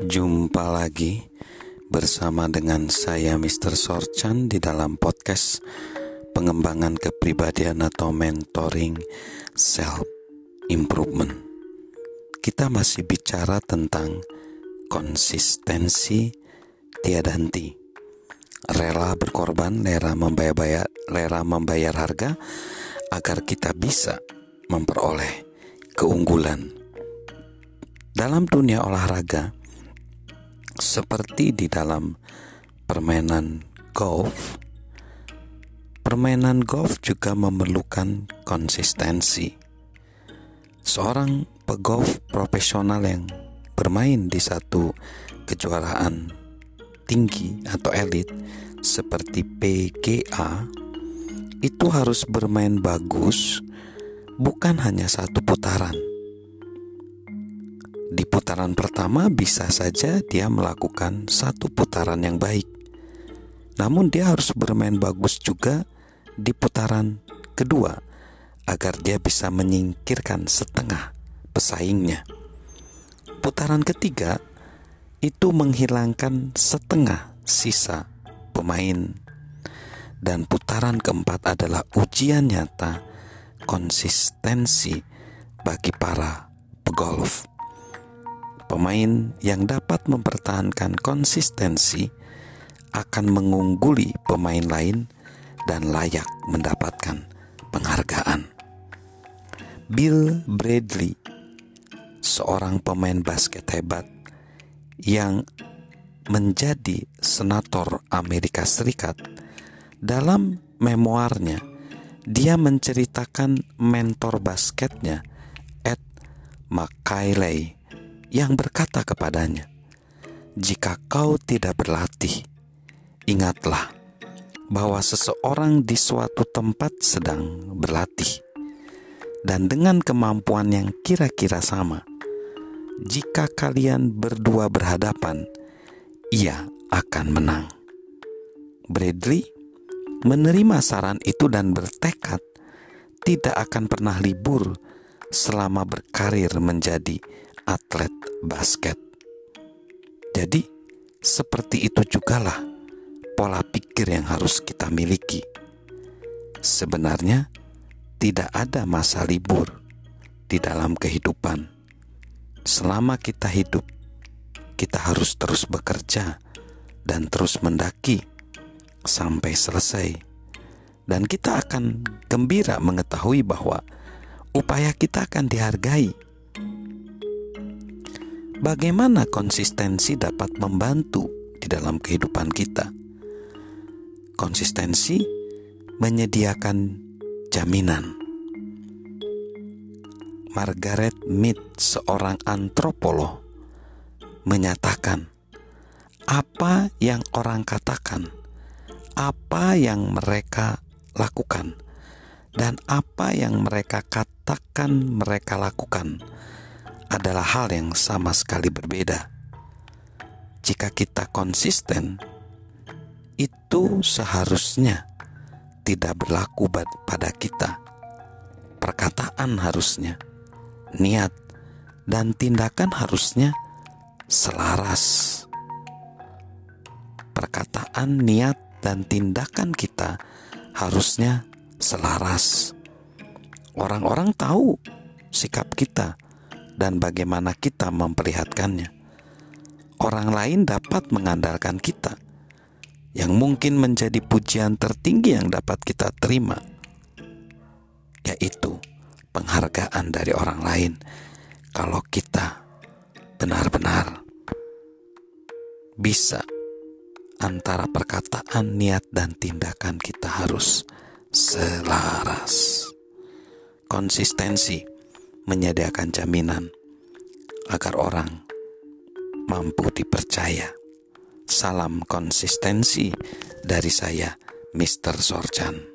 Jumpa lagi bersama dengan saya Mr. Sorchan di dalam podcast pengembangan kepribadian atau mentoring self improvement. Kita masih bicara tentang konsistensi tiada henti. Rela berkorban, rela membayar, rela membayar harga agar kita bisa memperoleh keunggulan. Dalam dunia olahraga, seperti di dalam permainan golf, permainan golf juga memerlukan konsistensi. Seorang pegolf profesional yang bermain di satu kejuaraan tinggi atau elit seperti PGA itu harus bermain bagus bukan hanya satu putaran di putaran pertama bisa saja dia melakukan satu putaran yang baik. Namun dia harus bermain bagus juga di putaran kedua agar dia bisa menyingkirkan setengah pesaingnya. Putaran ketiga itu menghilangkan setengah sisa pemain. Dan putaran keempat adalah ujian nyata konsistensi bagi para pegolf. Pemain yang dapat mempertahankan konsistensi akan mengungguli pemain lain dan layak mendapatkan penghargaan. Bill Bradley, seorang pemain basket hebat yang menjadi senator Amerika Serikat, dalam memoarnya dia menceritakan mentor basketnya Ed McKayley yang berkata kepadanya, "Jika kau tidak berlatih, ingatlah bahwa seseorang di suatu tempat sedang berlatih, dan dengan kemampuan yang kira-kira sama, jika kalian berdua berhadapan, ia akan menang." Bradley menerima saran itu dan bertekad tidak akan pernah libur selama berkarir menjadi atlet basket. Jadi, seperti itu jugalah pola pikir yang harus kita miliki. Sebenarnya, tidak ada masa libur di dalam kehidupan. Selama kita hidup, kita harus terus bekerja dan terus mendaki sampai selesai. Dan kita akan gembira mengetahui bahwa upaya kita akan dihargai Bagaimana konsistensi dapat membantu di dalam kehidupan kita? Konsistensi menyediakan jaminan. Margaret Mead, seorang antropolog, menyatakan, "Apa yang orang katakan, apa yang mereka lakukan, dan apa yang mereka katakan mereka lakukan." Adalah hal yang sama sekali berbeda. Jika kita konsisten, itu seharusnya tidak berlaku pada kita. Perkataan harusnya, niat, dan tindakan harusnya selaras. Perkataan, niat, dan tindakan kita harusnya selaras. Orang-orang tahu sikap kita dan bagaimana kita memperlihatkannya. Orang lain dapat mengandalkan kita, yang mungkin menjadi pujian tertinggi yang dapat kita terima, yaitu penghargaan dari orang lain. Kalau kita benar-benar bisa antara perkataan, niat, dan tindakan kita harus selaras. Konsistensi menyediakan jaminan agar orang mampu dipercaya. Salam konsistensi dari saya, Mr. Sorjan.